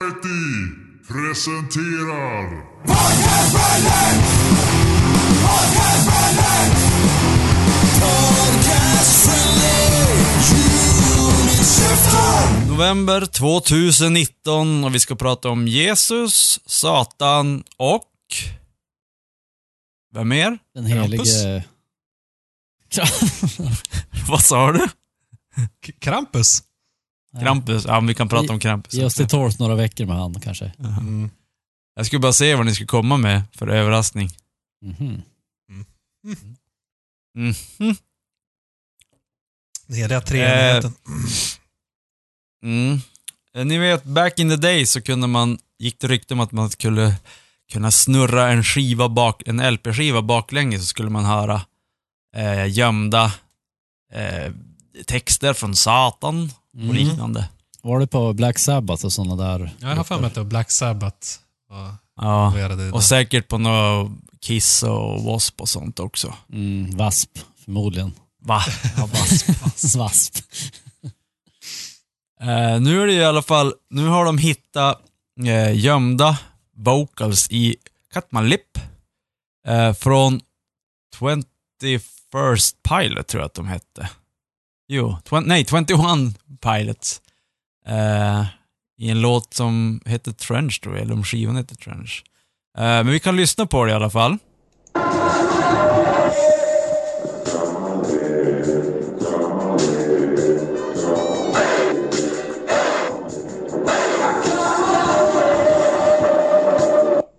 Variety presenterar November 2019 och vi ska prata om Jesus, Satan och... Vem mer? Den Krampus? helige... Vad sa du? K- Krampus? Krampus? Ja, vi kan prata om Krampus. Ge oss till tåls några veckor med han kanske. Mm. Jag skulle bara se vad ni skulle komma med för överraskning. Mhm. Mhm. Den heliga treenigheten. Mm. Eh, Ni vet, back in the day så kunde man, gick det rykte om att man skulle kunna snurra en skiva bak, en LP-skiva baklänges så skulle man höra eh, gömda eh, texter från Satan och Mm. liknande. Var det på Black Sabbath och sådana där? Ja, jag har för mig att det var Black Sabbath. Ja. Och säkert på något Kiss och W.A.S.P. och sånt också. Mm, Wasp, förmodligen. Va? Ja, Wasp. Wasp. Eh, nu är det i alla fall, nu har de hittat eh, gömda vocals i Cut My Lip eh, från 21st Pilot tror jag att de hette. Jo, tw nej 21 Pilots. Uh, I en låt som heter Trench tror jag, eller om skivan heter Trench. Uh, men vi kan lyssna på det i alla fall.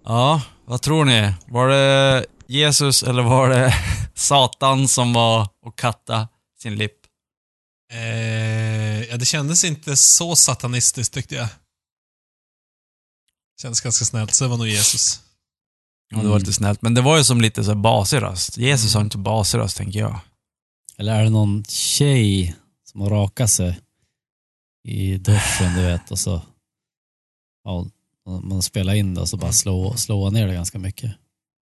Ja, vad tror ni? Var det Jesus eller var det Satan som var och katta sin lipp? Eh, ja, det kändes inte så satanistiskt tyckte jag. Kändes ganska snällt, så det var nog Jesus. Ja, det var lite snällt. Men det var ju som lite så basig röst. Jesus har inte basig röst, tänker jag. Eller är det någon tjej som har rakat sig i duschen, du vet, och så... Ja, man spelar in det och så bara slå, slå ner det ganska mycket.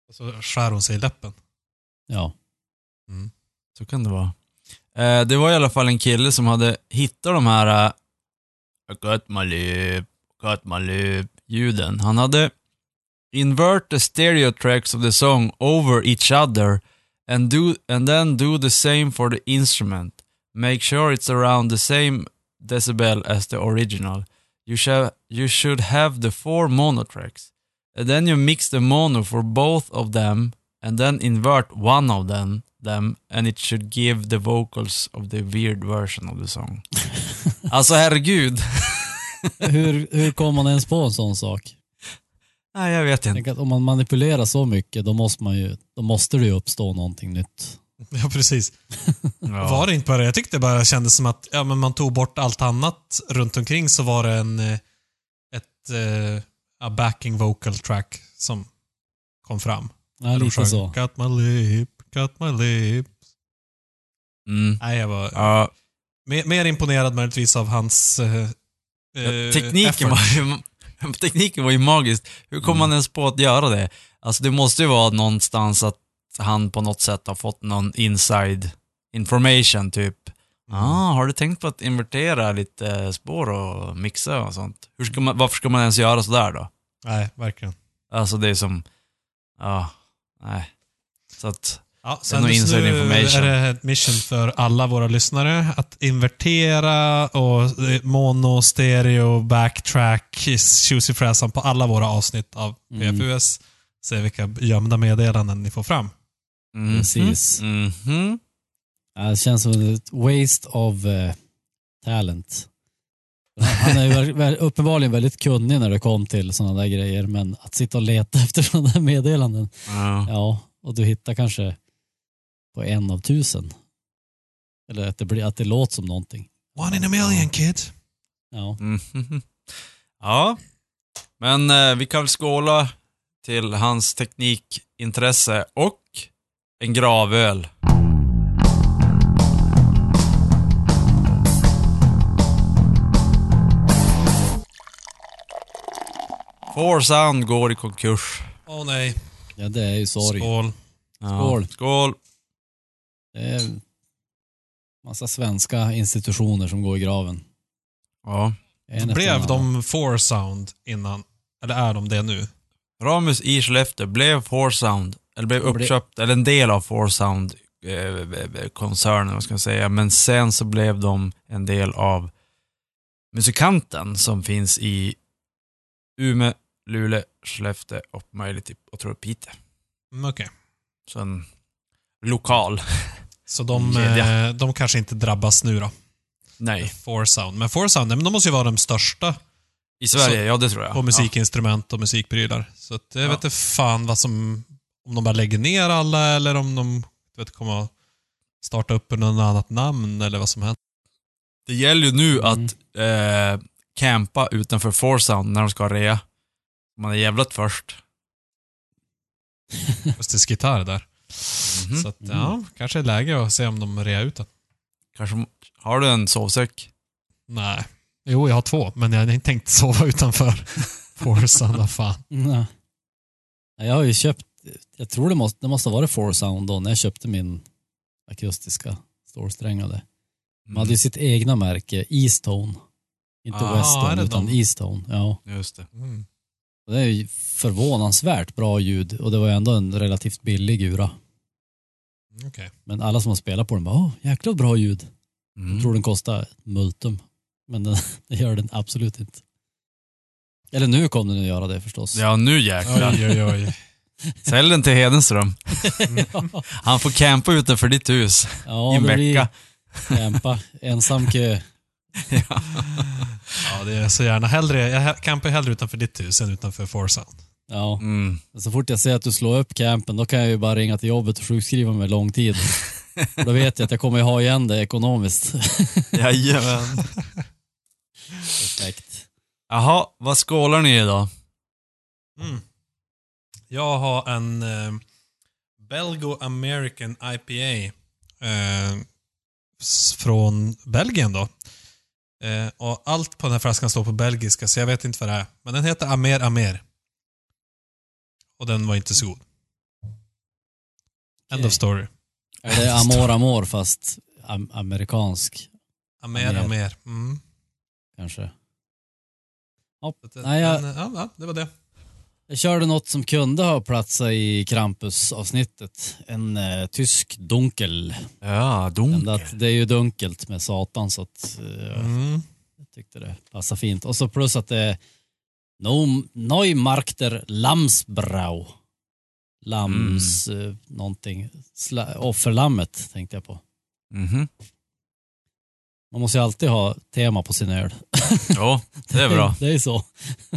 Och så skär hon sig i läppen. Ja. Så kan det vara. Eh, det var i alla fall en kille som hade hittat de här eh, cut I got my lip, got my lip ljuden. Han hade invert the stereo tracks of the song over each other and, do, and then do the same for the instrument. Make sure it's around the same decibel as the original. You, shall, you should have the four mono tracks. And then you mix the mono for both of them and then invert one of them, them and it should give the vocals of the weird version of the song. alltså herregud. Hur, hur kom man ens på en sån sak? Nej, jag vet inte. Att om man manipulerar så mycket, då måste, man ju, då måste det ju uppstå någonting nytt. Ja, precis. Ja. Var det inte bara Jag tyckte det bara kändes som att ja, men man tog bort allt annat runt omkring så var det en, eh, ett a backing vocal track som kom fram. Ja, lite så. Got my lip, got my lip. Mm. Nej, jag var Ja, mer, mer imponerad möjligtvis av hans eh, eh, tekniken, effort. var ju, tekniken var ju magisk. Hur kom Mm. man ens på att göra det? Alltså det måste ju vara någonstans att han på något sätt har fått någon inside information, typ. Mm. Ah, har du tänkt på att invertera lite spår och mixa och sånt? Hur ska man, varför ska man ens göra sådär då? Nej, verkligen. Alltså det är som, ja, nej. Så att, Ja, sen inside nu är det ett mission för alla våra lyssnare att invertera och eh, mono, stereo, backtrack, tjusifräsan på alla våra avsnitt av Mm. PFUS. Se vilka gömda meddelanden ni får fram. mhm, Precis. mhm. Ja, det känns som ett waste of eh, talent. Han är ju uppenbarligen väldigt kunnig när det kom till sådana där grejer, men att sitta och leta efter sådana där meddelanden, Ja. ja, och du hittar kanske på en av tusen. Eller att det, blir, att det låter som någonting. One in a million kid. Ja. Mhm. Ja, men eh, vi kan väl skåla till hans teknikintresse och en gravöl. Four Sound går i konkurs. Åh nej. ja, det är ju sorg. Skål. Ja. Skål. Skål. Det är massa svenska institutioner som går i graven. Ja. En Blev de four sound innan? Eller är de det nu? Ramus i Skellefteå blev Four Sound, eller blev uppköpt, eller en del av Four Sound eh, koncernen, vad ska jag säga. Men sen så blev de en del av Musikanten som finns i Umeå, Luleå, Skellefteå och möjligt typ, jag tror Piteå. Mm, Okej. Så en lokal. Så de, eh, de kanske inte drabbas nu då? Nej, Four sound. Men four sound, men de måste ju vara de största i Sverige, Så- ja det tror jag. på musikinstrument och musikprylar. Så att jag Ja. vet inte fan vad som... Om de bara lägger ner alla eller om de vet, kommer att starta upp under något annat namn eller vad som händer. Det gäller ju nu Mm. att eh, campa utanför Four Sound när de ska rea. Man är jävlat först. Just gitarr där. Mhm. Så att, ja, kanske är läge att se om de rear ut den. Kanske, har du en sovsäck? Nej. Jo, jag har två, men jag har inte tänkt sova utanför. Vad fan. Nej. Nej, Jag har ju köpt, jag tror det måste, det måste ha varit Four Sound då när jag köpte min akustiska stålsträngade. De hade ju sitt egna märke, Eastone. Inte Ah, är Westone det utan de? Eastone. Ja. Just det. Mm. Det är ju förvånansvärt bra ljud och det var ju ändå en relativt billig ura. Okej. Men alla som har spelat på den bara, åh jäkla bra ljud. Mm. Jag tror den kostar ett multum. Men den, det gör den absolut inte. Eller nu kommer den att göra det förstås. Ja, nu jäklar. Oj, oj, oj. Sälj den till Hedenström. Han får campa utanför ditt hus ja i en vecka. Kämpa, ensam kö. Ja, det är så gärna hellre, jag campar hellre utanför ditt hus än utanför Four sound. Ja. Mm. Så fort jag ser att du slår upp campen, då kan jag ju bara ringa till jobbet och sjukskriva mig lång tid. Då vet jag att jag kommer ju ha igen det ekonomiskt. Jajamän. Perfekt. Jaha, vad skålar ni idag? Mm. Jag har en eh, Belgo American IPA eh, från Belgien då. Eh, och allt på den här flaskan står på belgiska, så jag vet inte vad det är. Men den heter Amer Amer. Och den var inte så god. End of story. Är det Amor Amor fast am amerikansk Amer Amer. Amer. Mm. kanske? Det- Nej, jag- men, ja, ja, det var det. Jag körde något som kunde ha platsat i Krampus-avsnittet. En eh, tysk dunkel. Ja, dunkel. att det är ju dunkelt med satan så att eh, Mm. jag tyckte det passade fint. Och så plus att det är no, Neumarkter Lamsbrau. Lams, eh, någonting. Sla, offerlammet tänkte jag på. Mhm. Man måste ju alltid ha tema på sin öl. Ja, det är bra. det är så.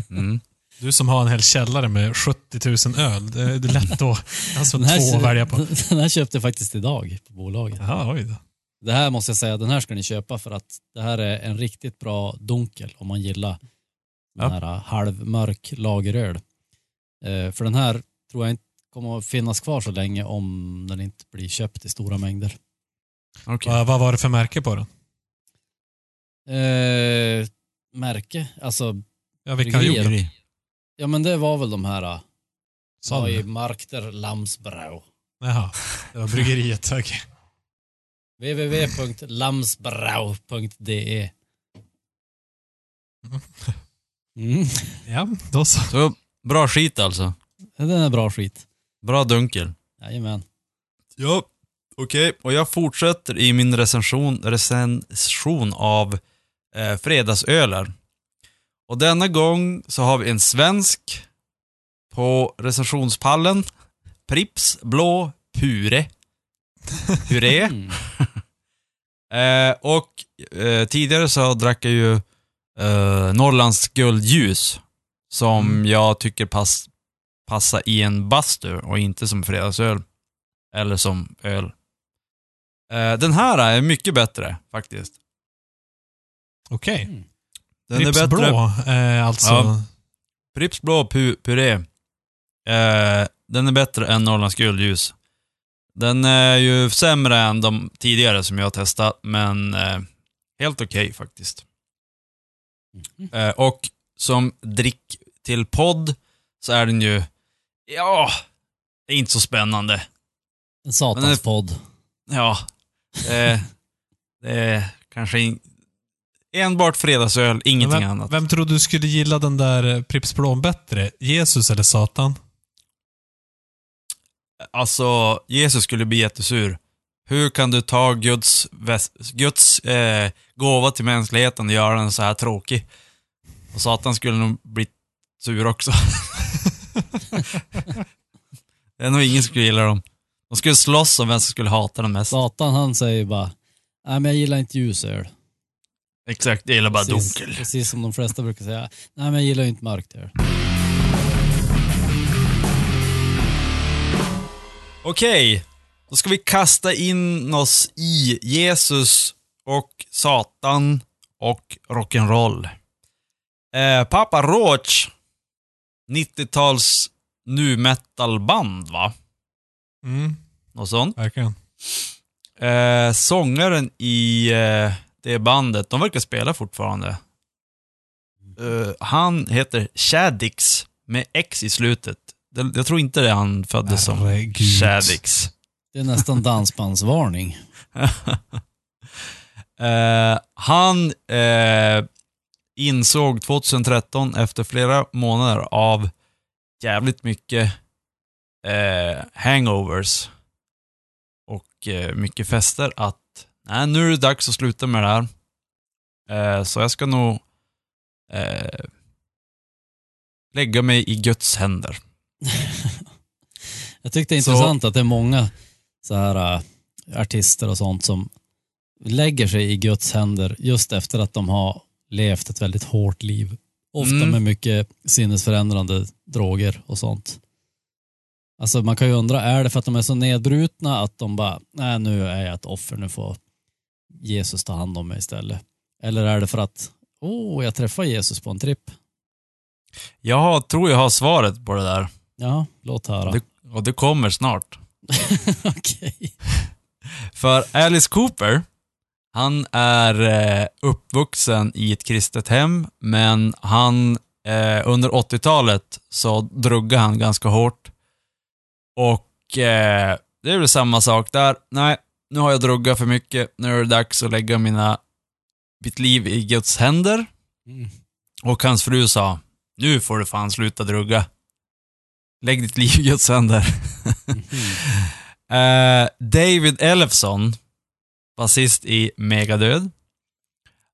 Mm. Du som har en hel källare med 70 000 öl, det är lätt då. Alltså Den här, två att välja på. den här köpte jag faktiskt idag på bolaget. Jaha, oj då. Det här måste jag säga, den här ska ni köpa för att det här är en riktigt bra dunkel om man gillar den Ja. här halvmörk lageröl. Eh, för den här tror jag inte kommer att finnas kvar så länge om den inte blir köpt i stora mängder. Okej. Vad, vad var det för märke på den? Eh, märke, alltså, Ja, vilka Bryggerier. Ja men det var väl de här uh, Sa du? Markter Lamsbrau. Jaha, det var bryggeriet. Okej. www.lamsbrau.de mm. Ja, då så. Så, bra skit alltså. Den är bra skit. Bra dunkel. Jajamän. Ja, okej. Och jag fortsätter i min recension, recension av eh, fredagsöler. Och denna gång så har vi en svensk på recensionspallen. Prips Blå Pure. Puré. Mm. Eh, och eh, tidigare så drack jag ju eh, Norrlands guldljus. Som Mm. jag tycker pass, passar i en bastu och inte som fredagsöl. Eller som öl. Eh, den här är mycket bättre faktiskt. Okej. Mm. Den Pripps är bättre. Blå, eh, alltså. Ja. Pripps Blå pu puré. Eh, den är bättre än Norrlands guldljus. Den är ju sämre än de tidigare som jag har testat, men eh, helt okej faktiskt. Mhm. Eh, och som drick till podd så är den ju, ja, är inte så spännande. En Men det- satanspodd. Ja, eh, det är kanske in, Enbart fredagsöl, ingenting vem, annat. Vem tror du skulle gilla den där eh, Pripps Blom bättre? Jesus eller Satan? Alltså, Jesus skulle bli jättesur. Hur kan du ta Guds, Guds eh, gåva till mänskligheten och göra den så här tråkig? Och Satan skulle nog bli sur också. det är nog ingen som skulle gilla dem. De skulle slåss om vem som skulle hata den mest. Satan han säger bara, nej men jag gillar inte ljusöl. Exakt, jag gillar bara Precis, dunkel. precis som de flesta brukar säga, nej men jag gillar ju inte mörkt öl. Okej, då ska vi kasta in oss i Jesus och Satan och rock'n'roll. Eh, Papa Roach, 90-tals nu metal-band va? Mm, Något sånt. verkligen. Eh, sångaren i eh, det bandet, de verkar spela fortfarande. Eh, han heter Shaddix med X i slutet. Det- Jag tror inte det är han föddes som. Shaddix. Det är nästan dansbandsvarning. Eh, han eh, insåg 2013 efter flera månader av jävligt mycket hangovers och mycket fester att nej, nu är det dags att sluta med det här. Eh, så jag ska nog eh, lägga mig i Guds händer. Jag tyckte det är Så- intressant att det är många så här äh, artister och sånt som lägger sig i Guds händer just efter att de har levt ett väldigt hårt liv. Ofta Mm. med mycket sinnesförändrande droger och sånt. Alltså man kan ju undra, är det för att de är så nedbrutna att de bara, nej nu är jag ett offer, nu får Jesus ta hand om mig istället. Eller är det för att, åh, oh, jag träffar Jesus på en tripp. Jag har, tror jag har svaret på det där. Ja, låt höra. Det, och det kommer snart. Okej. För Alice Cooper, han är eh, uppvuxen i ett kristet hem, men han eh, under 80-talet så druggade han ganska hårt. Och eh, det är väl samma sak där. Nej, nu har jag druggat för mycket. Nu är det dags att lägga mina, mitt liv i Guds händer. Mm. Och hans fru sa, nu får du fan sluta drugga. Lägg ditt liv i Guds händer. Eh, David Elfson, basist i Megadöd.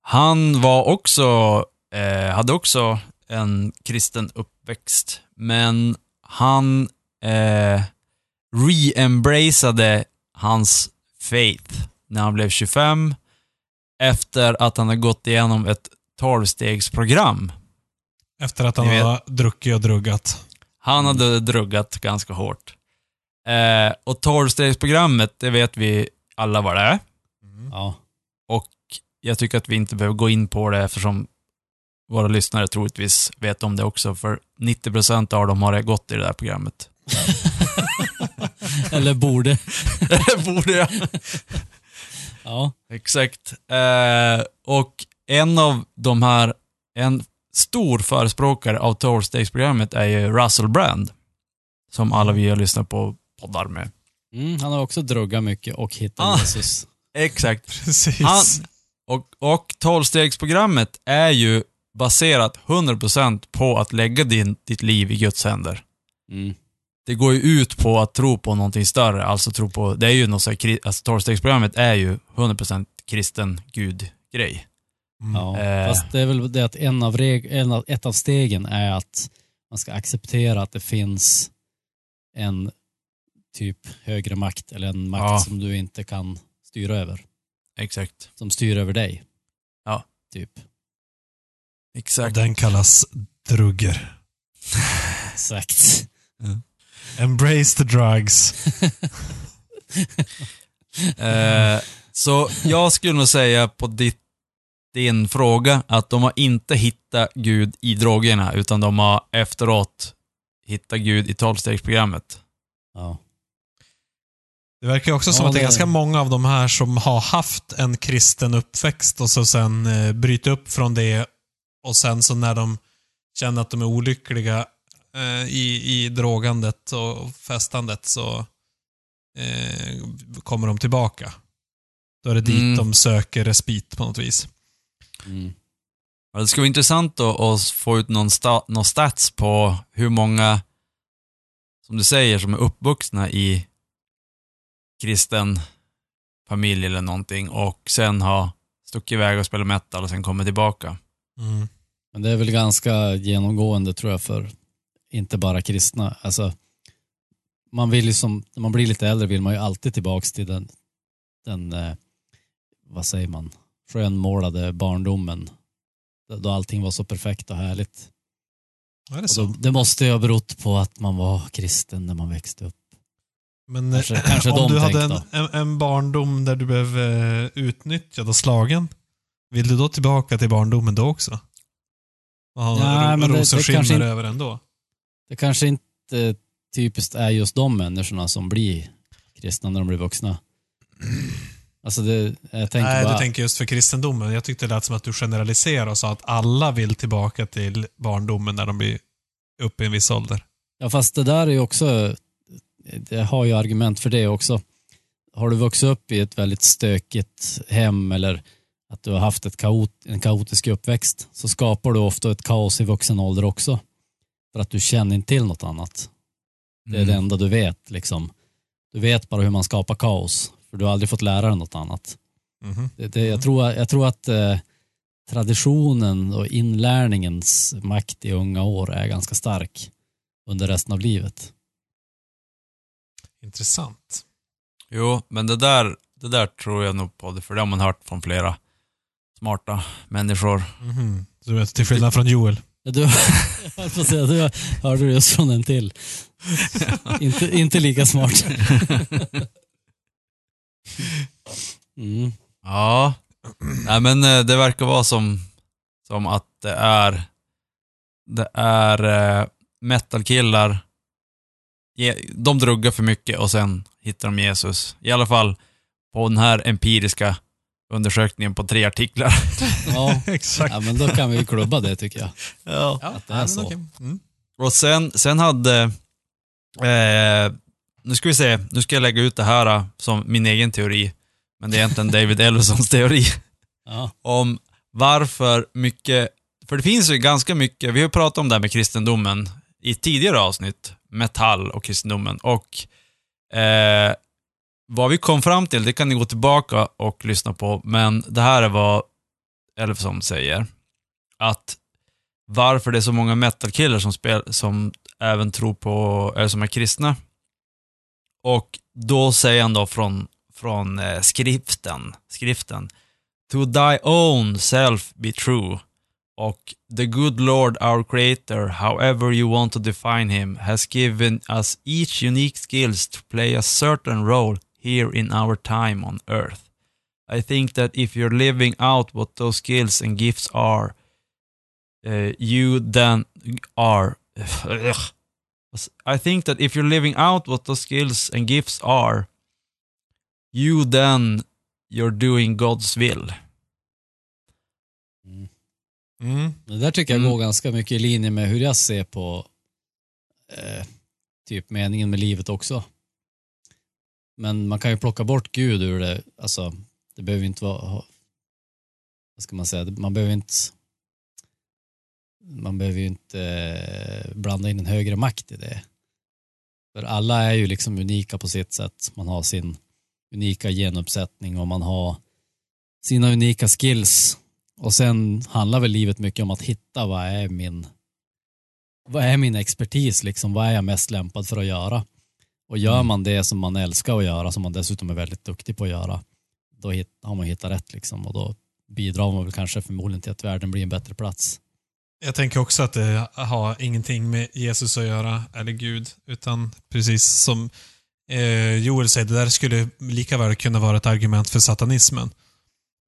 Han var också, eh, hade också en kristen uppväxt, men han eh, re-embraceade hans faith när han blev 25 efter att han hade gått igenom ett 12-stegsprogram. Efter att han har druckit och druggat. Han hade druggat ganska hårt. Eh, och 12-stegsprogrammet, det vet vi alla vad det är. Ja. Och jag tycker att vi inte behöver gå in på det eftersom våra lyssnare troligtvis vet om det också, för 90% av dem har gått i det där programmet. Eller borde. Borde jag. Ja. Exakt. Eh, och en av de här, en stor förespråkare av 12-stegsprogrammet är ju Russell Brand. Som alla vi har lyssnat på poddar med. Mm, han har också druggat mycket och hittat Ah. Jesus. Exakt. Precis. Han, och, och 12-stegsprogrammet är ju baserat 100% på att lägga din, ditt liv i Guds händer. Mm. Det går ju ut på att tro på någonting större, alltså tro på, det är ju något så här, alltså 12-stegsprogrammet är ju 100% kristen gud-grej. Mm. Ja. Eh. Fast det är väl det att en av reg- en av, ett av stegen är att man ska acceptera att det finns en typ högre makt eller en makt Ja. som du inte kan styra över. Exakt. Som styr över dig. Ja. Typ. Exakt. Den kallas drugger. Exakt. Embrace the drugs. Eh, så jag skulle nog säga på ditt, din fråga att de har inte hittat Gud i drogerna, utan de har efteråt hittat Gud i 12-stegsprogrammet. Ja. Det verkar också som Ja, att det är ganska många av de här som har haft en kristen uppväxt och så sen eh, bryter upp från det och sen så när de känner att de är olyckliga i, i drogandet och festandet så eh, kommer de tillbaka. Då är det dit Mm. de söker respit på något vis. Mm. Det skulle vara intressant att, att få ut någon, sta, någon stats på hur många, som du säger, som är uppvuxna i kristen familj eller någonting och sen har stuckit iväg och spelat metal och sen kommer tillbaka. Mm. Men det är väl ganska genomgående tror jag för inte bara kristna. Alltså, man vill ju som, när man blir lite äldre vill man ju alltid tillbaks till den, den eh, vad säger man, skönmålade barndomen. Då- allting var så perfekt och härligt. Ja, det Och då, det måste ju ha berott på att man var kristen när man växte upp. Men Kanske- eh, kanske om du hade en, en, en barndom där du blev eh, utnyttjad och slagen, vill du då tillbaka till barndomen då också? Och ha Ja, ro, men det- det rosor kanske skimmer inte- över ändå? Det kanske inte typiskt är just de människorna som blir kristna när de blir vuxna. Alltså det, jag tänker Nej, bara, du tänker just för kristendomen. Jag tyckte det lät som att du generaliserade och sa att alla vill tillbaka till barndomen när de blir uppe i en viss ålder. Ja fast det där är ju också, det har ju argument för det också. Har du vuxit upp i ett väldigt stökigt hem eller att du har haft ett kaot, en kaotisk uppväxt så skapar du ofta ett kaos i vuxen ålder också. För att du känner inte till något annat. Det är det enda du vet liksom. Du vet bara hur man skapar kaos. För du har aldrig fått lära dig något annat. Mhm. Det, det, jag, tror, jag tror att eh, traditionen och inlärningens makt i unga år är ganska stark under resten av livet. Intressant. Jo, men det där, det där tror jag nog på, för det har man hört från flera smarta människor. Mhm. Du vet, till skillnad från Joel. Du, jag får säga, du hörde just från en till. inte, inte lika smart. Mm. Ja, nej men eh, det verkar vara som, som att det är, det är eh, metalkillar, de druggar för mycket och sen hittar de Jesus. I alla fall på den här empiriska undersökningen på tre artiklar. Ja. Exakt. ja, men då kan vi ju klubba det tycker jag. Ja. Att det är så. Mm. Och sen, sen hade, eh, nu ska vi se, nu ska jag lägga ut det här eh, som min egen teori, men det är egentligen David Elvisons teori. Ja. om varför mycket, för det finns ju ganska mycket, vi har pratat om det här med kristendomen i tidigare avsnitt, metall och kristendomen, och eh, vad vi kom fram till, det kan ni gå tillbaka och lyssna på, men det här är vad Elfson säger, att varför det är så många metalkillar som, spel, som även tror på, eller som är kristna. Och då säger han då från, från eh, skriften, skriften, To thy own self be true. Och the good Lord our creator, however you want to define him, has given us each unique skills to play a certain role here in our time on earth. I think that if you're living out what those skills and gifts are, uh, you then are. I think that if you're living out what those skills and gifts are, you then you're doing God's will. Mm. Mm. Det där tycker jag Mm. går ganska mycket i linje med hur jag ser på eh, typ meningen med livet också. Men man kan ju plocka bort Gud ur det. Alltså, det behöver inte vara, vad ska man säga, man behöver inte man behöver ju inte eh, blanda in en högre makt i det. För alla är ju liksom unika på sitt sätt. Man har sin unika genuppsättning och man har sina unika skills. Och sen handlar väl livet mycket om att hitta vad är min vad är min expertis liksom? Vad är jag mest lämpad för att göra? Och gör Mm. man det som man älskar att göra, som man dessutom är väldigt duktig på att göra, då har man hittat rätt liksom och då bidrar man väl kanske förmodligen till att världen blir en bättre plats. Jag tänker också att det har ingenting med Jesus att göra, eller Gud, utan precis som eh, Joel säger, det där skulle lika väl kunna vara ett argument för satanismen.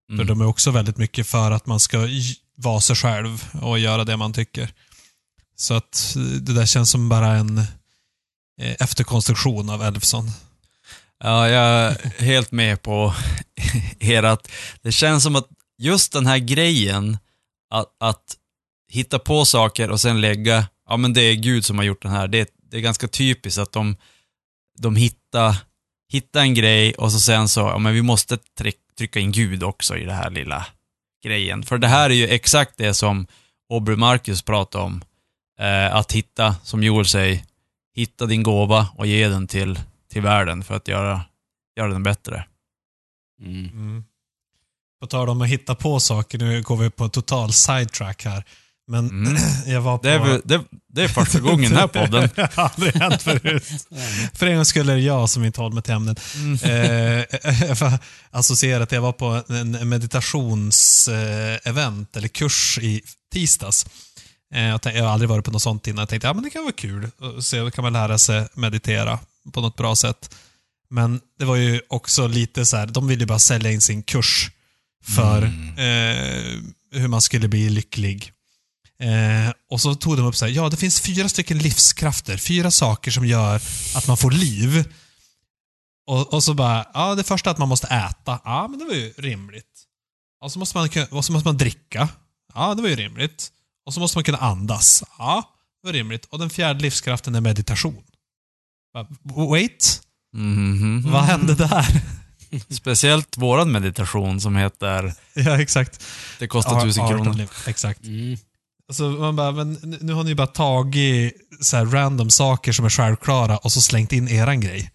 För Mm. de är också väldigt mycket för att man ska vara sig själv och göra det man tycker. Så att eh, det där känns som bara en Eh, efterkonstruktion av Elfson. Ja, jag är helt med på er att det känns som att just den här grejen att, att hitta på saker och sen lägga, ja men det är Gud som har gjort den här, det, det är ganska typiskt att de, de hittar, hittar en grej och så sen så, ja men vi måste trycka in Gud också i det här lilla grejen. För det här är ju exakt det som Aubrey Marcus pratade om. Eh, att hitta, som Joel säger, hitta din gåva och ge den till, till världen för att göra, göra den bättre. Mm. Mm. På tal om att hitta på saker, nu går vi på en total sidetrack här. Men Mm. jag var på... Det är, väl- det, det är första gången i den här podden. det har aldrig hänt förut. För en gång skulle det jag som inte håller mig till ämnet. Mm. Eh, jag får associera att jag var på en meditationsevent, eller kurs i tisdags. Eh, jag har aldrig varit på något sånt innan. Jag tänkte ja, men det kan vara kul. att Se, kan man lära sig meditera på något bra sätt. Men det var ju också lite så här, de ville ju bara sälja in sin kurs för eh, hur man skulle bli lycklig. Eh, och så tog de upp så här, ja det finns fyra stycken livskrafter, fyra saker som gör att man får liv. Och, och så bara, ja det första är att man måste äta. Ja, men det var ju rimligt. Och så måste man, och så måste man dricka. Ja, det var ju rimligt. Och så måste man kunna andas. Ja, det var rimligt. Och den fjärde livskraften är meditation. Wait, Mhm. vad hände där? Speciellt våran meditation som heter ja, exakt. Det kostar tusen kronor. Exakt. Mm. Alltså man bara, men nu- har ni bara tagit så här random saker som är självklara och så slängt in eran grej.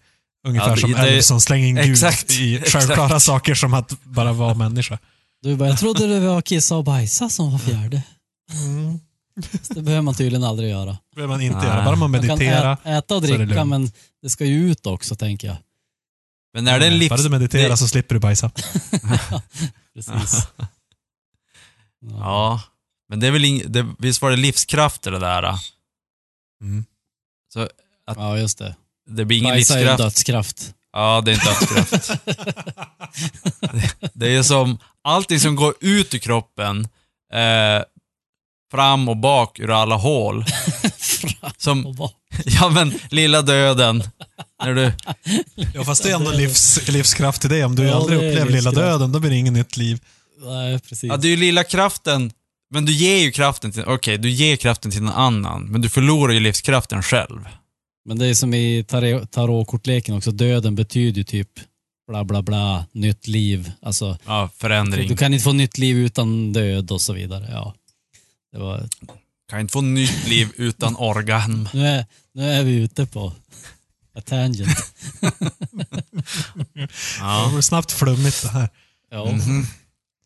Ungefär Ja, det- som det- Elvis slänger in Gud Exakt, i exakt. självklara saker som att bara vara människa. Du bara, jag trodde det var kissa och bajsa som var fjärde. Mm. Så Det behöver man tydligen aldrig göra. Det behöver man inte Nej. göra. Bara man Man kan mediterar. äta och så är det dricka, lugnt. men det ska ju ut också, tänker jag. Men är det en livs... Bara du mediterar det- så slipper du bajsa. Precis. Ja, men det är väl ing... det, Visst var det livskrafter det där? då? Mm. Ja, just det. Det blir ingen Bajsa är ju livskraft. dödskraft. Ja, det är inte dödskraft. det, det är som allting som går ut ur kroppen, eh, fram och bak ur alla hål. Som, Och bara, ja men, lilla döden. När du, Ja, fast det är ändå livs, livskraft i det. Om du Ja, aldrig upplever lilla döden, då blir det inget nytt liv. nej, precis. ja, det är ju lilla kraften, men du ger ju kraften till, okej, du ger kraften till någon annan, men du förlorar ju livskraften själv. Men det är som i tar- tarotkortleken också, döden betyder ju typ bla bla bla, nytt liv. Alltså, Ja, förändring. du kan inte få nytt liv utan död och så vidare. Ja. Det var, kan inte få nytt liv utan orgasm. nu, är, nu är vi ute på a tangent. Det Ja. går snabbt flummigt det här. Ja, Mhm.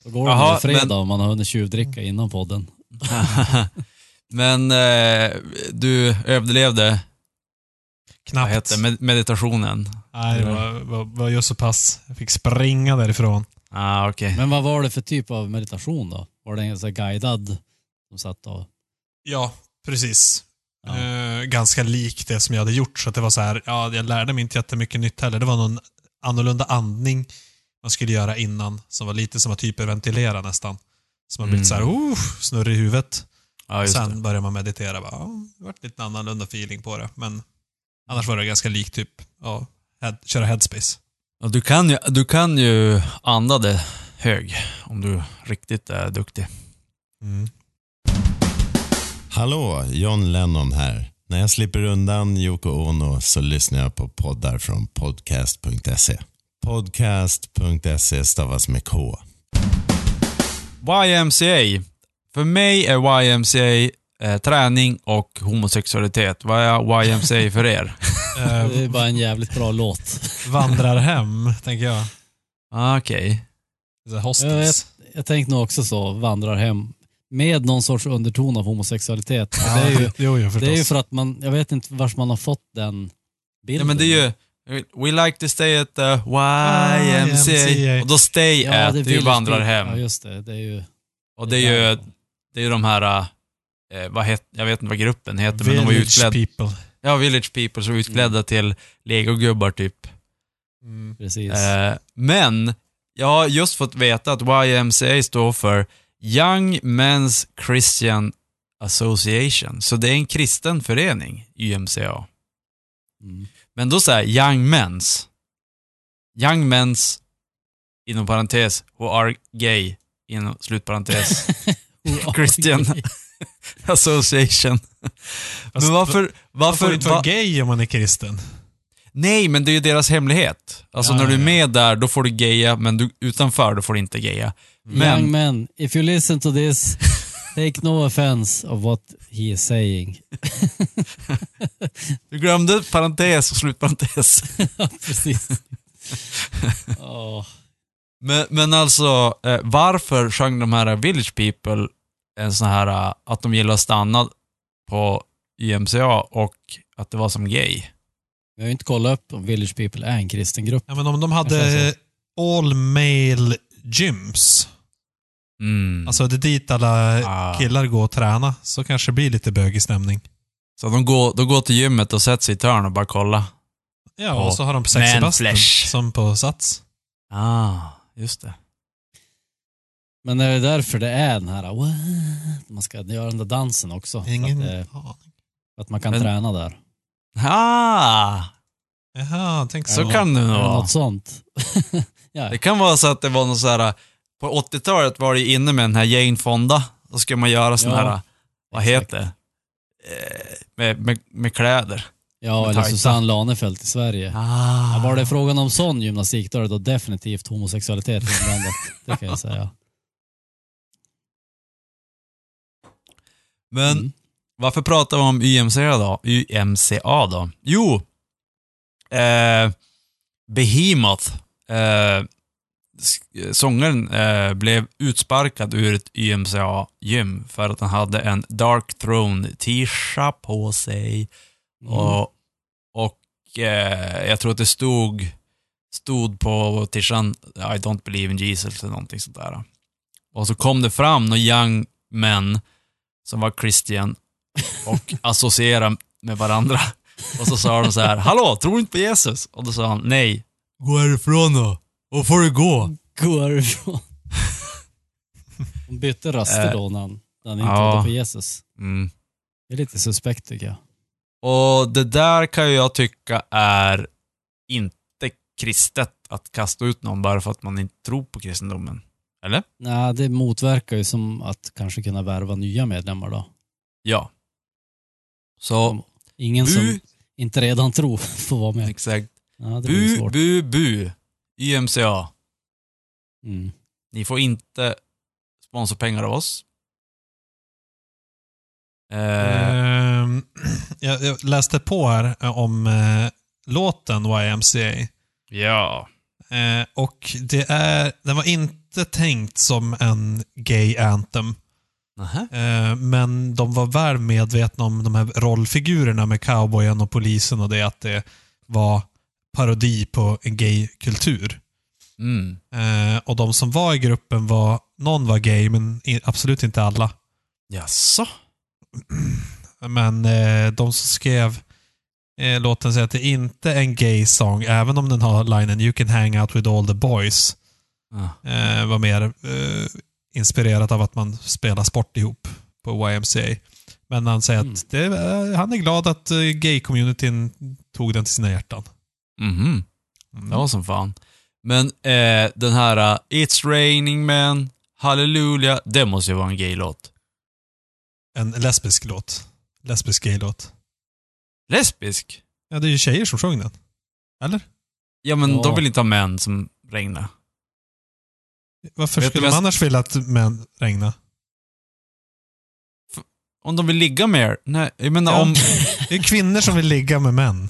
då går det Jaha, fredag men- om man har hunnit tjuvdricka innan podden. men eh, du överlevde, vad Knappt. heter med, meditationen? Nej, det var, var, var just så pass. Jag fick springa därifrån. Ah, okej. Men vad var det för typ av meditation då? Var det en sån här guidad som satt och... Ja, precis. Ja. Eh, ganska lik det som jag hade gjort. Så att det var så här, ja, jag lärde mig inte jättemycket nytt heller. Det var någon annorlunda andning man skulle göra innan, som var lite som att hyperventilera nästan. Så man blev Mm. så här, oh, snurrig i huvudet. Ja, Sen det. började man meditera. Bara, ja, det var lite annorlunda feeling på det. Men annars var det ganska likt typ, ja, head, köra headspace. Ja, du, kan ju, du kan ju anda det hög, om du riktigt är duktig. Mm. Hallå, John Lennon här. När jag slipper undan Yoko Ono så lyssnar jag på poddar från podcast.se. Podcast.se stavas med K. YMCA. För mig är YMCA eh, träning och homosexualitet. Vad är YMCA för er? Eh, Det är bara en jävligt bra låt. vandrar hem, tänker jag. Ah, Okej. Så här Hostels. Jag tänkte nog också så, vandrar hem. Med någon sorts underton av homosexualitet. Och Det är ju, jo, jo, det är ju för att man, jag vet inte vars man har fått den bilden. Ja, men det är ju... We like to stay at the YMCA. YMCA. Och då stay Ja, at, det är ju Village vandrar hem. Ja, just det. Det är ju... och det är ju det är ju de här... Eh, vad het, jag vet inte vad gruppen heter, men de var Village utklädda... people. Ja, Village People, som var utklädda till legogubbar typ. Mm. Precis. Eh, men, jag har just fått veta att YMCA står för Young Men's Christian Association. Så det är en kristen förening, YMCA. Mm. Men då säger Young Men's. Young Men's, inom parentes, who are gay, inom slutparentes, Christian Association. Men varför, Man får varför, inte vara va, gay om man är kristen. Nej, men det är ju deras hemlighet. Alltså Ja, när du är med där, då får du geja, men du, utanför, då får du inte geja. Men, Young men, if you listen to this, take no offense of what he is saying. du glömde parentes och slutparentes. Ja, Precis. Åh. Men, men alltså, eh, varför sjöng de här Village People en sån här, eh, att de gillar att stanna på YMCA och att det var som gay? Vi har ju inte kollat upp om Village People är en kristen grupp. Ja, men om de hade all male gyms, Mm. alltså det är dit alla Ah. killar går och träna, så kanske det blir lite bögig stämning. Så de går, de går till gymmet och sätter sig i ett hörn och bara kolla. Ja, Och och så har de Sexy Busten flesh. som på Sats. Ah, just det. Men är det därför det är den här, what? man ska göra den där dansen också? För Ingen att, det, aning. för att man kan Men- träna där. Ah, Jaha, tänk så så. Kan det nog vara. något sånt? ja. Det kan vara så att det var något så här. på 80-talet var det ju inne med den här Jane Fonda. Då ska man göra såna Ja, här, vad exakt. heter det? Eh, Med, med, med kläder. Ja, Med eller tajta. Susanne Lanefelt i Sverige. Ah. Ja, var det frågan om sån gymnastik, då är det då definitivt homosexualitet inblandat. Det kan jag säga. Men Mm. Varför pratar vi om YMCA då? YMCA då? Jo, eh, Behemoth, eh, sångaren eh, blev utsparkad ur ett YMCA-gym för att han hade en Dark Throne-tisha på sig. Mm. Och, och eh, jag tror att det stod, stod på tishan I don't believe in Jesus eller någonting sånt där. Och så kom det fram några young men som var Christian och associerade med varandra. Och så sa de så här, hallå, tror du inte på Jesus? Och då sa han, nej. Gå härifrån då. Och får du gå. Gå härifrån. Hon bytte röster då när han, när han inte Ja. trodde på Jesus. Mm. Det är lite suspekt tycker jag. Och det där kan ju jag tycka är inte kristet att kasta ut någon bara för att man inte tror på kristendomen. Eller? Nej, det motverkar ju som att kanske kunna värva nya medlemmar då. Ja. Så, Ingen bu, som inte redan tror får vara med. exakt. Ja, Bu, svårt. bu, bu. YMCA. Mm. Ni får inte sponsorpengar av oss. Eh, jag, jag läste på här eh, om eh, låten YMCA. ja. Eh, och det är, den var inte tänkt som en gay anthem. Eh, men de var väl medvetna om de här rollfigurerna med cowboyen och polisen och det att det var parodi på en gay-kultur. Mm. Eh, och de som var i gruppen var, någon var gay men absolut inte alla. Jaså? Men eh, de som skrev eh, låten säger att det inte är en gay song, även om den har linen “You can hang out with all the boys”. Ja. Eh, var mer inspirerat av att man spelar sport ihop på YMCA. Men han säger Mm. att det, eh, han är glad att eh, gay-communityn tog den till sina hjärtan. Mhm. Mm. Det var som fan. Men eh, den här uh, It's raining man, Hallelujah, det måste ju vara en gay-låt. En lesbisk låt. Lesbisk gay-låt. Lesbisk? Ja, det är ju tjejer som sjöng den. Eller? Ja, men Ja. de vill inte ha män som regnar. Varför Vet skulle de jag- annars vilja att män regna? Om de vill ligga mer? Nej, jag menar Ja. om... Det är kvinnor som vill ligga med män.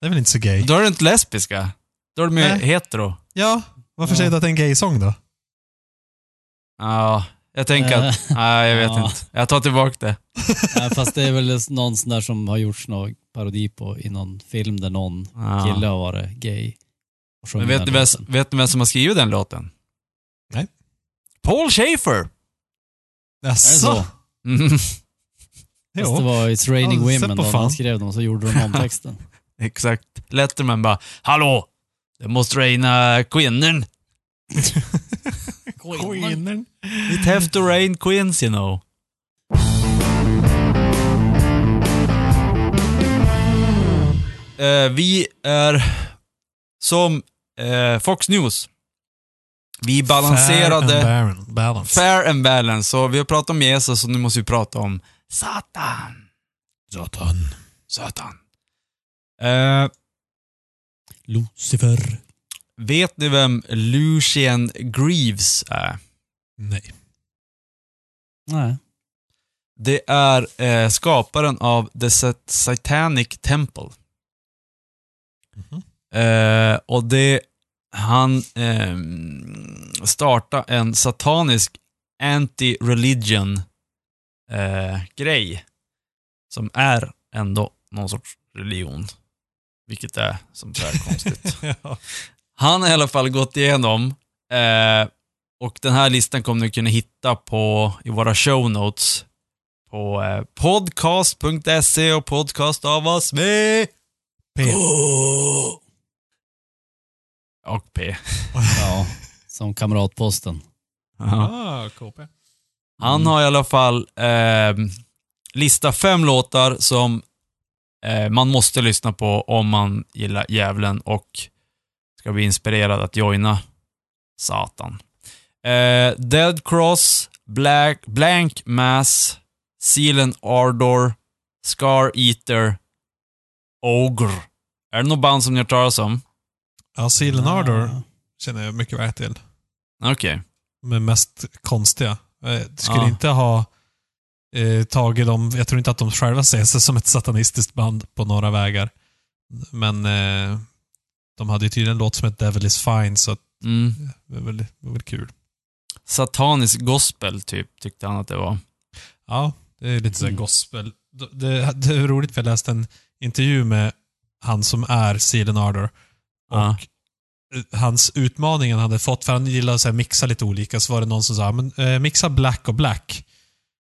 Det är väl inte så gay? Då är det inte lesbiska. Då är de ju hetero. Ja, varför Ja. säger du att det är en gay-sång då? Ja, jag tänker att... Nej, jag vet ja. inte. Jag tar tillbaka det. Ja, fast det är väl någon sån där som har gjorts någon parodi på i någon film där någon Ja. kille har varit gay. Men vet ni, vem, vet ni vem som har skrivit den låten? Paul Schaefer! Är det så? Mm, Fast det var It's Raining Ja, Women då, när han skrev dem så gjorde de om texten. exakt. Letterman bara, hallå! Det måste regna kvinnor. It have to rain queens, you know. Eh, vi är som eh, Fox News. Vi balanserade Fair and balance. fair and balance. Så vi har pratat om Jesus och nu måste vi prata om Satan. Satan. Satan. Eh, Lucifer. Vet ni vem Lucien Greaves är? Nej. Nej. Det är eh, skaparen av The Sat- Satanic Temple. Mhm. Eh, och det, han eh, startade en satanisk anti-religion eh, grej. Som är ändå någon sorts religion. Vilket är som så här konstigt. ja. Han har i alla fall gått igenom eh, och den här listan kommer ni kunna hitta på, i våra show notes på eh, podcast.se och podcast av oss med P. och P. Ja, som kamratposten. Ah, KP. Han har i alla fall eh, listat fem låtar som eh, man måste lyssna på om man gillar djävulen och ska bli inspirerad att joina Satan. Eh, Dead Cross, Black, Blank Mass, Sealen Ardor, Scar Eater, Ogre. Är det något band som ni har hört talas om? Ja, Seal and Ardor Ah. känner jag mycket väl till. Okej. Men mest konstiga. Jag skulle Ja. inte ha eh, tagit dem, jag tror inte att de själva ser sig som ett satanistiskt band på några vägar. Men eh, de hade ju tydligen en låt som heter Devil is fine, så att Mm. det var väl, det var väl kul. Satanisk gospel, typ, tyckte han att det var. Ja, det är lite Mm. gospel. Det, det, det är roligt för jag läste en intervju med han som är Seal and Ardor. Ja. eh, hans utmaning han hade fått, för han gillar att mixa lite olika, så var det någon som sa men, eh, mixa black och black.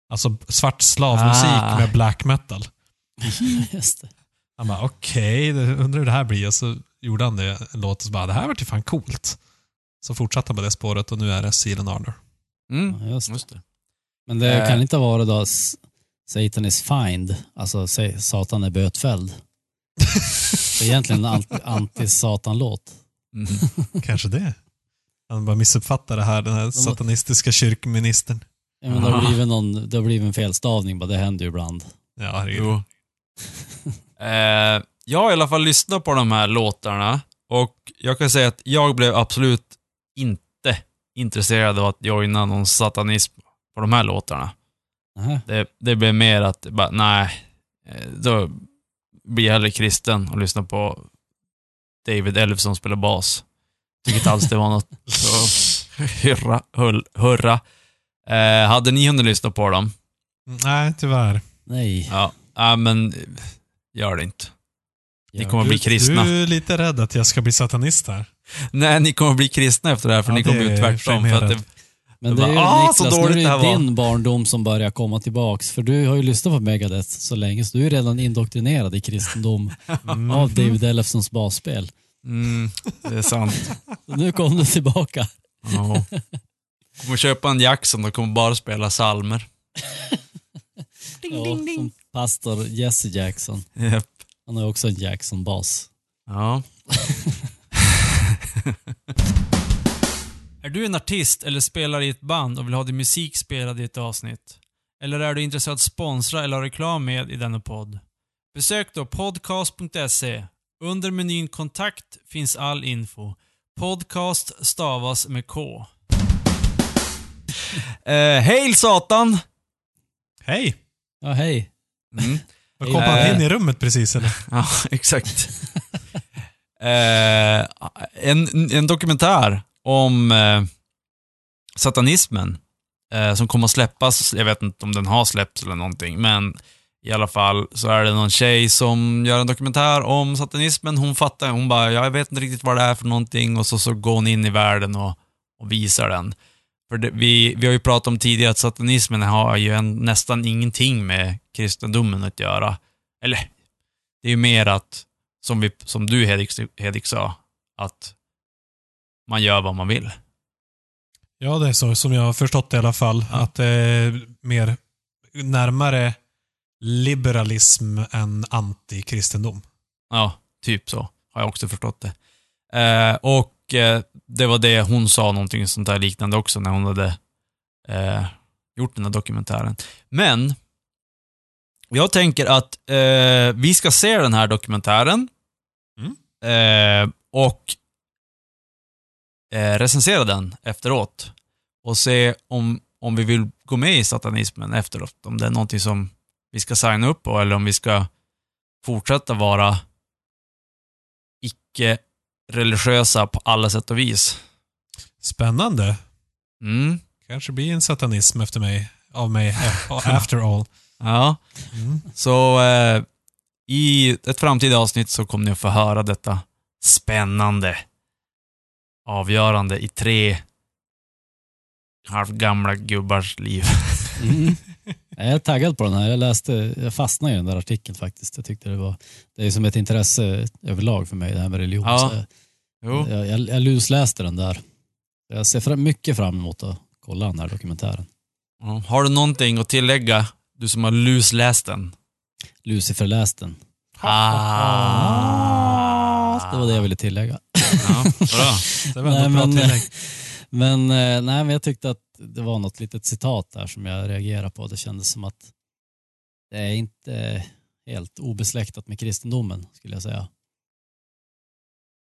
Alltså svart slavmusik Ah. med black metal. Just det. Han bara okej, okay, undrar hur det här blir. Och så gjorde han det, en låt och så bara det här vart ju fan coolt. Så fortsatte han på det spåret och nu är det Seal and Ardor. Mm. Ja, just det. Just det. Men det Eh. kan inte vara då Satan is find, alltså sa- Satan är bötfälld. Det är egentligen en anti- anti-Satan-låt. Mm. Kanske det. Han bara missuppfattar det här, den här satanistiska kyrkministern. Ja, men det, har blivit någon, det har blivit en felstavning, bara det händer ju ibland. Ja, herregud. Eh, jag har i alla fall lyssnat på de här låtarna och jag kan säga att jag blev absolut inte intresserad av att joina någon satanism på de här låtarna. Det, det blev mer att, bara, nej, eh, då blir jag hellre kristen och lyssnar på David Elfson som spelar bas. Tycker inte alls det var något så hurra. Hull, hurra. Eh, hade ni hunnit lyssna på dem? Nej, tyvärr. Nej. Ja, ja men gör det inte. Ni kommer bli Du, kristna. du är lite rädd att jag ska bli satanist här. Nej, ni kommer bli kristna efter det här, för Ja, ni kommer bli är tvärtom. För att det, Men Det är ju bara, ah, Niklas, så nu är dåligt det det ju din barndom som börjar komma tillbaks. För du har ju lyssnat på Megadeth så länge, så du är redan indoktrinerad i kristendom av David Ellefsons basspel. mm, det är sant. Så nu kom du tillbaka. Ja. Kommer köpa en Jackson och kommer bara spela salmer. Ja, som pastor Jesse Jackson. Japp. Han har ju också en Jackson-bas. Ja. är du en artist eller spelar i ett band och vill ha din musik spelad i ett avsnitt? Eller är du intresserad av att sponsra eller ha reklam med i denna podd? Besök då podcast.se. Under menyn kontakt finns all info. Podcast stavas med K. Eh, Hail Satan! Hej! Ja, hej. Mm. Kom Hej. han in i rummet precis eller? Ja, exakt. eh, en, en dokumentär om eh, satanismen eh, som kommer att släppas. Jag vet inte om den har släppts eller någonting, men i alla fall så är det någon tjej som gör en dokumentär om satanismen. Hon fattar, hon bara, jag vet inte riktigt vad det är för någonting och så, så går hon in i världen och, och visar den. För det, vi, vi har ju pratat om tidigare att satanismen har ju en, nästan ingenting med kristendomen att göra. Eller, det är ju mer att, som, vi, som du Hedik, Hedik sa, att man gör vad man vill. Ja, det är så som jag har förstått det i alla fall. Ja. Att det är mer närmare liberalism än antikristendom. Ja, typ så. Har jag också förstått det. Eh, och eh, det var det hon sa, någonting sånt där liknande också, när hon hade eh, gjort den här dokumentären. Men, jag tänker att eh, vi ska se den här dokumentären. Mm. Eh, och eh, recensera den efteråt. Och se om, om vi vill gå med i satanismen efteråt. Om det är någonting som vi ska signa upp på eller om vi ska fortsätta vara icke-religiösa på alla sätt och vis. Spännande. Mm. Kanske blir en satanism efter mig, av mig, after all. Ja, Mm. så eh, i ett framtida avsnitt så kommer ni att få höra detta spännande, avgörande i tre halvgamla gubbars liv. Mm. Jag är taggad på den här. Jag läste, jag fastnade i den där artikeln faktiskt. Jag tyckte det var, det är som ett intresse överlag för mig det här med religion. Ja. Jag, jag, jag lusläste den där. Jag ser fram, mycket fram emot att kolla den här dokumentären. Ja. Har du någonting att tillägga, du som har lusläst den? Lucifer läste den. Ah. Det var det jag ville tillägga. Ja, bra. Det var Nej, bra men- tillägg. Men, eh, nej, men jag tyckte att det var något litet citat där som jag reagerade på. Det kändes som att det är inte helt obesläktat med kristendomen skulle jag säga.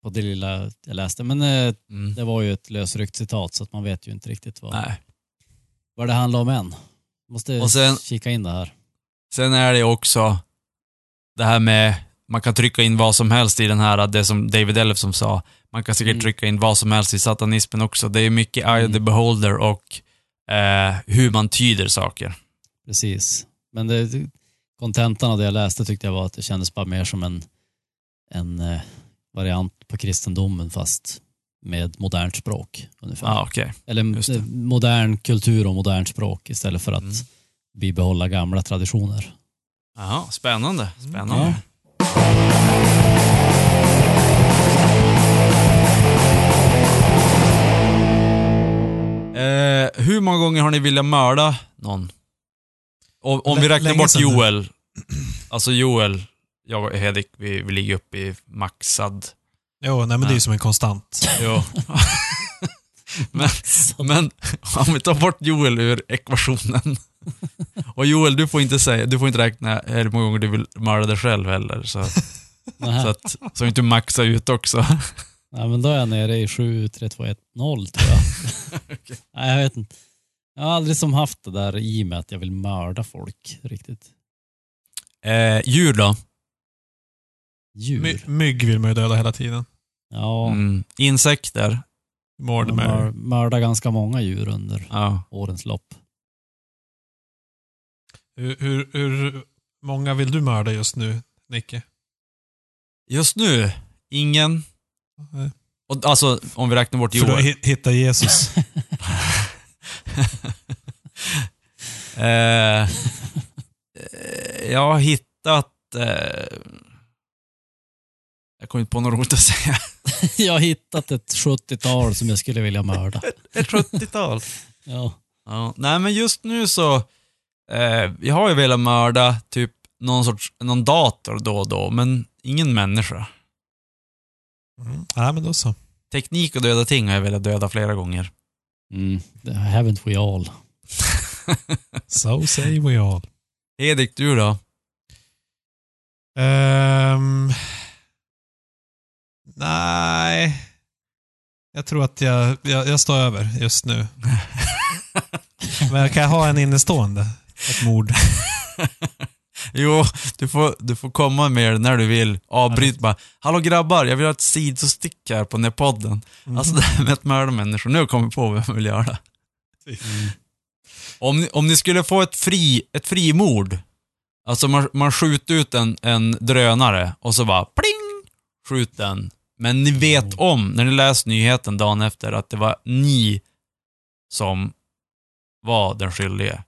På det lilla jag läste. Men eh, Mm. det var ju ett lösryckt citat så att man vet ju inte riktigt vad, Nej. vad det handlar om än. Måste sen- kika in det här. Sen är det också det här med, man kan trycka in vad som helst i den här, det som David Ellefson sa. Man kan säkert Mm. trycka in vad som helst i satanismen också. Det är mycket eye of the Mm. beholder och eh, hur man tyder saker. Precis. Men det, kontentan av det jag läste tyckte jag var att det kändes bara mer som en, en eh, variant på kristendomen fast med modernt språk. Ungefär. Ja, okej. Eller eh, modern kultur och modernt språk istället för att Mm. bibehålla gamla traditioner. Jaha, spännande. Spännande. Ja. Eh, hur många gånger har ni velat mörda någon? Om, om vi räknar bort. Joel. Alltså Joel, jag och Hedik, vi, vi ligger uppe i maxad. Jo, nej, men det är ju som en konstant. Jo. men, men om vi tar bort Joel ur ekvationen. Och Joel, du får inte säga, du får inte räkna hur många gånger du vill mörda dig själv heller. Så, så att så inte maxa ut också. Ja, men då är jag nere i 7, 3, 2, 1, 0 tror jag. Nej, jag vet inte. Jag har aldrig som haft det där i mig att jag vill mörda folk riktigt. Eh, djur då? Djur. My, mygg vill man ju döda hela tiden. Ja, Mm. Insekter? Mord med. har mördat ganska många djur under Ja. årens lopp. Hur, hur, hur många vill du mörda just nu, Nicke? Just nu, ingen. Och, alltså, om vi räknar bort För Joel. hi- hittat Jesus. eh, eh, jag har hittat... Eh, jag kommer inte på något roligt att säga. jag har hittat ett 70-tal som jag skulle vilja mörda. Ett 70-tal. Ja. Ja, nej men just nu så, eh, jag har ju velat mörda typ någon sorts, någon dator då och då, men ingen människa. Mm. Nej, men då så. Teknik och döda ting har jag velat döda flera gånger. Mm. Haven't we all? So say we all. Edik, du då? Ehm, nej. Jag tror att jag, jag, jag står över just nu. Men kan jag ha en innestående? Ett mord. Jo, du får, du får komma med det när du vill. Avbryt bara. Hallå grabbar, jag vill ha ett sidostick här på den här podden. Mm. Alltså det här med att mörda människor, nu har jag på vad jag vill göra. Om ni, om ni skulle få ett, fri, ett frimord, alltså man, man skjuter ut en, en drönare och så bara pling, skjut den. Men ni vet om, när ni läser nyheten dagen efter, att det var ni som var den skyldige.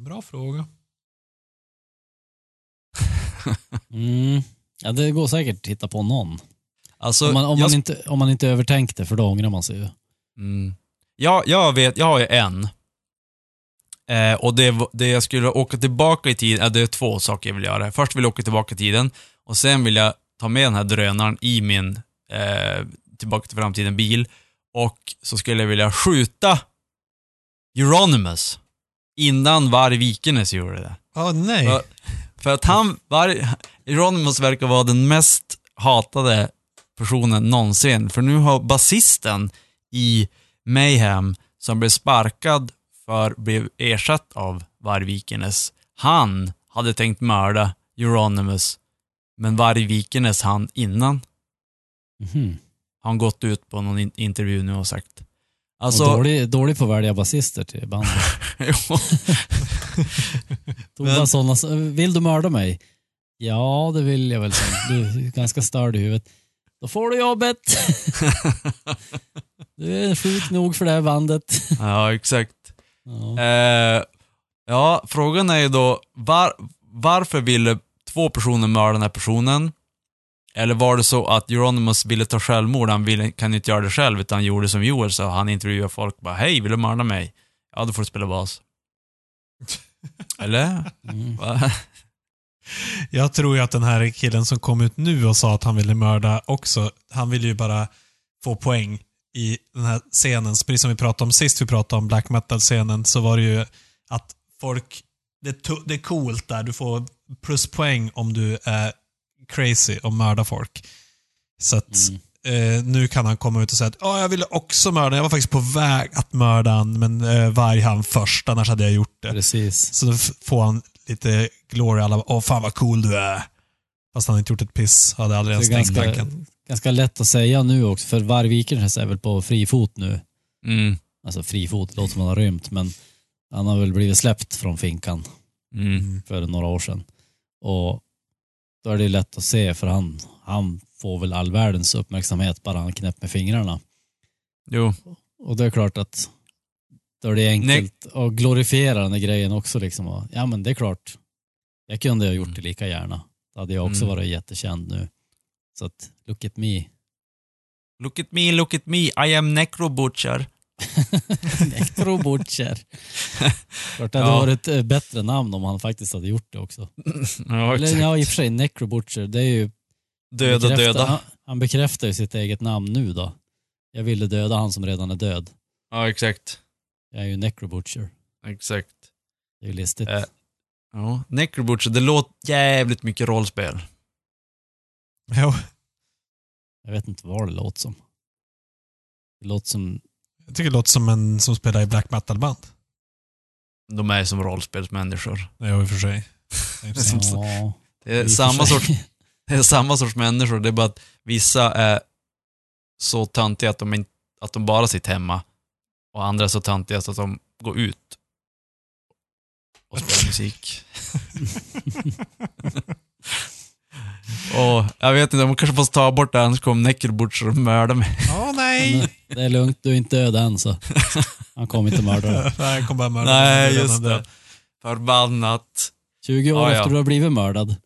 Bra fråga. Mm. Ja, det går säkert att hitta på någon. Alltså, Om man, om, jag, man inte, om man inte övertänkte, för då ångrar man sig ju. mm, ja, jag vet, jag har ju en. Eh, och det, det jag skulle åka tillbaka i tiden, äh, det är två saker jag vill göra. Först vill jag åka tillbaka i tiden och sen vill jag ta med den här drönaren i min eh, Tillbaka till framtiden-bil. Och så skulle jag vilja skjuta Euronymous innan Varg Vikernes gjorde det. Ja, nej. Ja. För att han, var, Euronymous verkar vara den mest hatade personen någonsin. För nu har basisten i Mayhem, som blev sparkad för blev ersatt av Vargvikenes, han hade tänkt mörda Euronymous, men Vargvikenes han innan. Har han gått ut på någon in- intervju nu och sagt. Alltså, och dålig, dålig på att välja basister till bandet. Men- såna, vill du mörda mig? Ja, det vill jag väl. Du är ganska störd i huvudet. Då får du jobbet. Du är sjuk nog för det här bandet. ja exakt. Ja. Eh, ja, frågan är ju då, var, varför ville två personer mörda den här personen? Eller var det så att Euronymous ville ta självmord, han ville, kan inte göra det själv, utan han gjorde som Joel sa, han intervjuade folk bara Hej, vill du mörda mig? Ja, då får du spela bas. Eller? Mm. Jag tror ju att den här killen som kom ut nu och sa att han ville mörda också, han ville ju bara få poäng i den här scenen. Precis som vi pratade om sist vi pratade om black metal-scenen, så var det ju att folk, det, det är coolt där, du får pluspoäng om du är crazy och mördar folk. Så att Mm. eh, nu kan han komma ut och säga att "Ja, jag ville också mörda, jag var faktiskt på väg att mörda han, men eh, varg han först, annars hade jag gjort det. Precis. Så då får han lite glory. Alla åh fan vad cool du är. Fast han inte gjort ett piss. Hade aldrig Det ens är tänkt ganska, tanken. ganska lätt att säga nu också, för Vargvikernes är väl på fri fot nu. Mm. Alltså fri fot, låter som han har rymt, men han har väl blivit släppt från finkan Mm. för några år sedan. Och då är det lätt att se, för han, han får väl all världens uppmärksamhet bara han knäpper med fingrarna. Jo. Och det är klart att då är det enkelt att glorifiera den här grejen också. Liksom. Ja men det är klart, jag kunde ha gjort det lika gärna. Då hade jag också Mm. varit jättekänd nu. Så att, look at me. Look at me, look at me, I am necrobutcher. Necrobutcher. klart det hade Ja. varit ett eh, bättre namn om han faktiskt hade gjort det också. Ja, Eller ja, i och för sig, Necrobutcher, det är ju... Döda, döda. Han, han bekräftar ju sitt eget namn nu då. Jag ville döda han som redan är död. Ja, exakt. Jag är ju Necrobutcher. Exakt. Det är ju listigt. Eh. Ja, necrobutcher, det låter jävligt mycket rollspel. Jo, Jag vet inte vad det låter som. Det låter som... jag tycker det låter som en som spelar i black metal-band. De är som rollspelsmänniskor. Jo, i och för sig. Ja, Det är, i och för samma sig. sorts, det är samma sorts människor, det är bara att vissa är så töntiga att de, inte, att de bara sitter hemma. Och andra är så töntiga att de går ut och spelar musik. och jag vet inte, de kanske får ta bort det, annars kommer Necrobutcher och mörda mig. Men nej! det är lugnt, du är inte död än så. Han kommer inte mörda dig. Nej, jag kommer bara mörda Nej, just det. Förbannat. 20 år Ja, ja. efter du har blivit mördad, då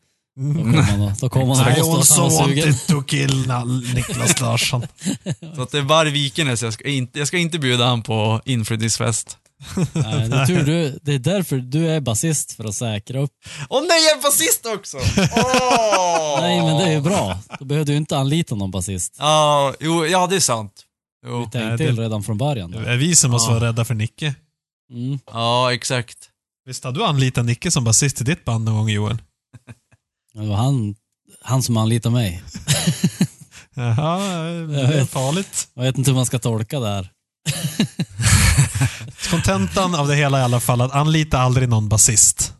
Mm. kommer han, då kommer han I och also han var sugen. wanted to kill Niklas Larsson. Så att det är Vargvikenes, jag ska inte, jag ska inte bjuda han på inflyttningsfest. Nej, det, är tur du, det är därför du är basist, för att säkra upp. Åh nej, jag är basist också! Åh! Nej, men det är ju bra. Då behöver du inte anlita någon basist. Ja, jo, ja det är sant. Vi Jo. tänkte Nej, till det- redan från början. Då. Det är vi som måste Ja. vara rädda för Nicke. Mm. Ja, exakt. Visst har du anlitat Nicke som basist i ditt band någon gång Joel? Det var han, han som anlitade mig. Jaha, det är vet. farligt. Jag vet inte hur man ska tolka det här. Kontentan av det hela i alla fall att anlita aldrig någon basist.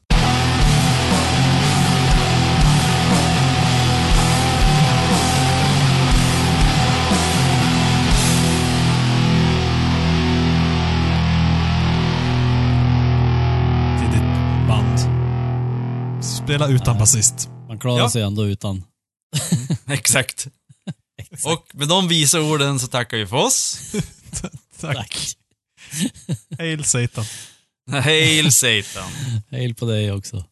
Spela utan basist. Man klarar Ja. sig ändå utan. Exakt. Och med de visa orden så tackar vi för oss. Tack. Tack. Hail Satan. Hail Satan. Hail på dig också.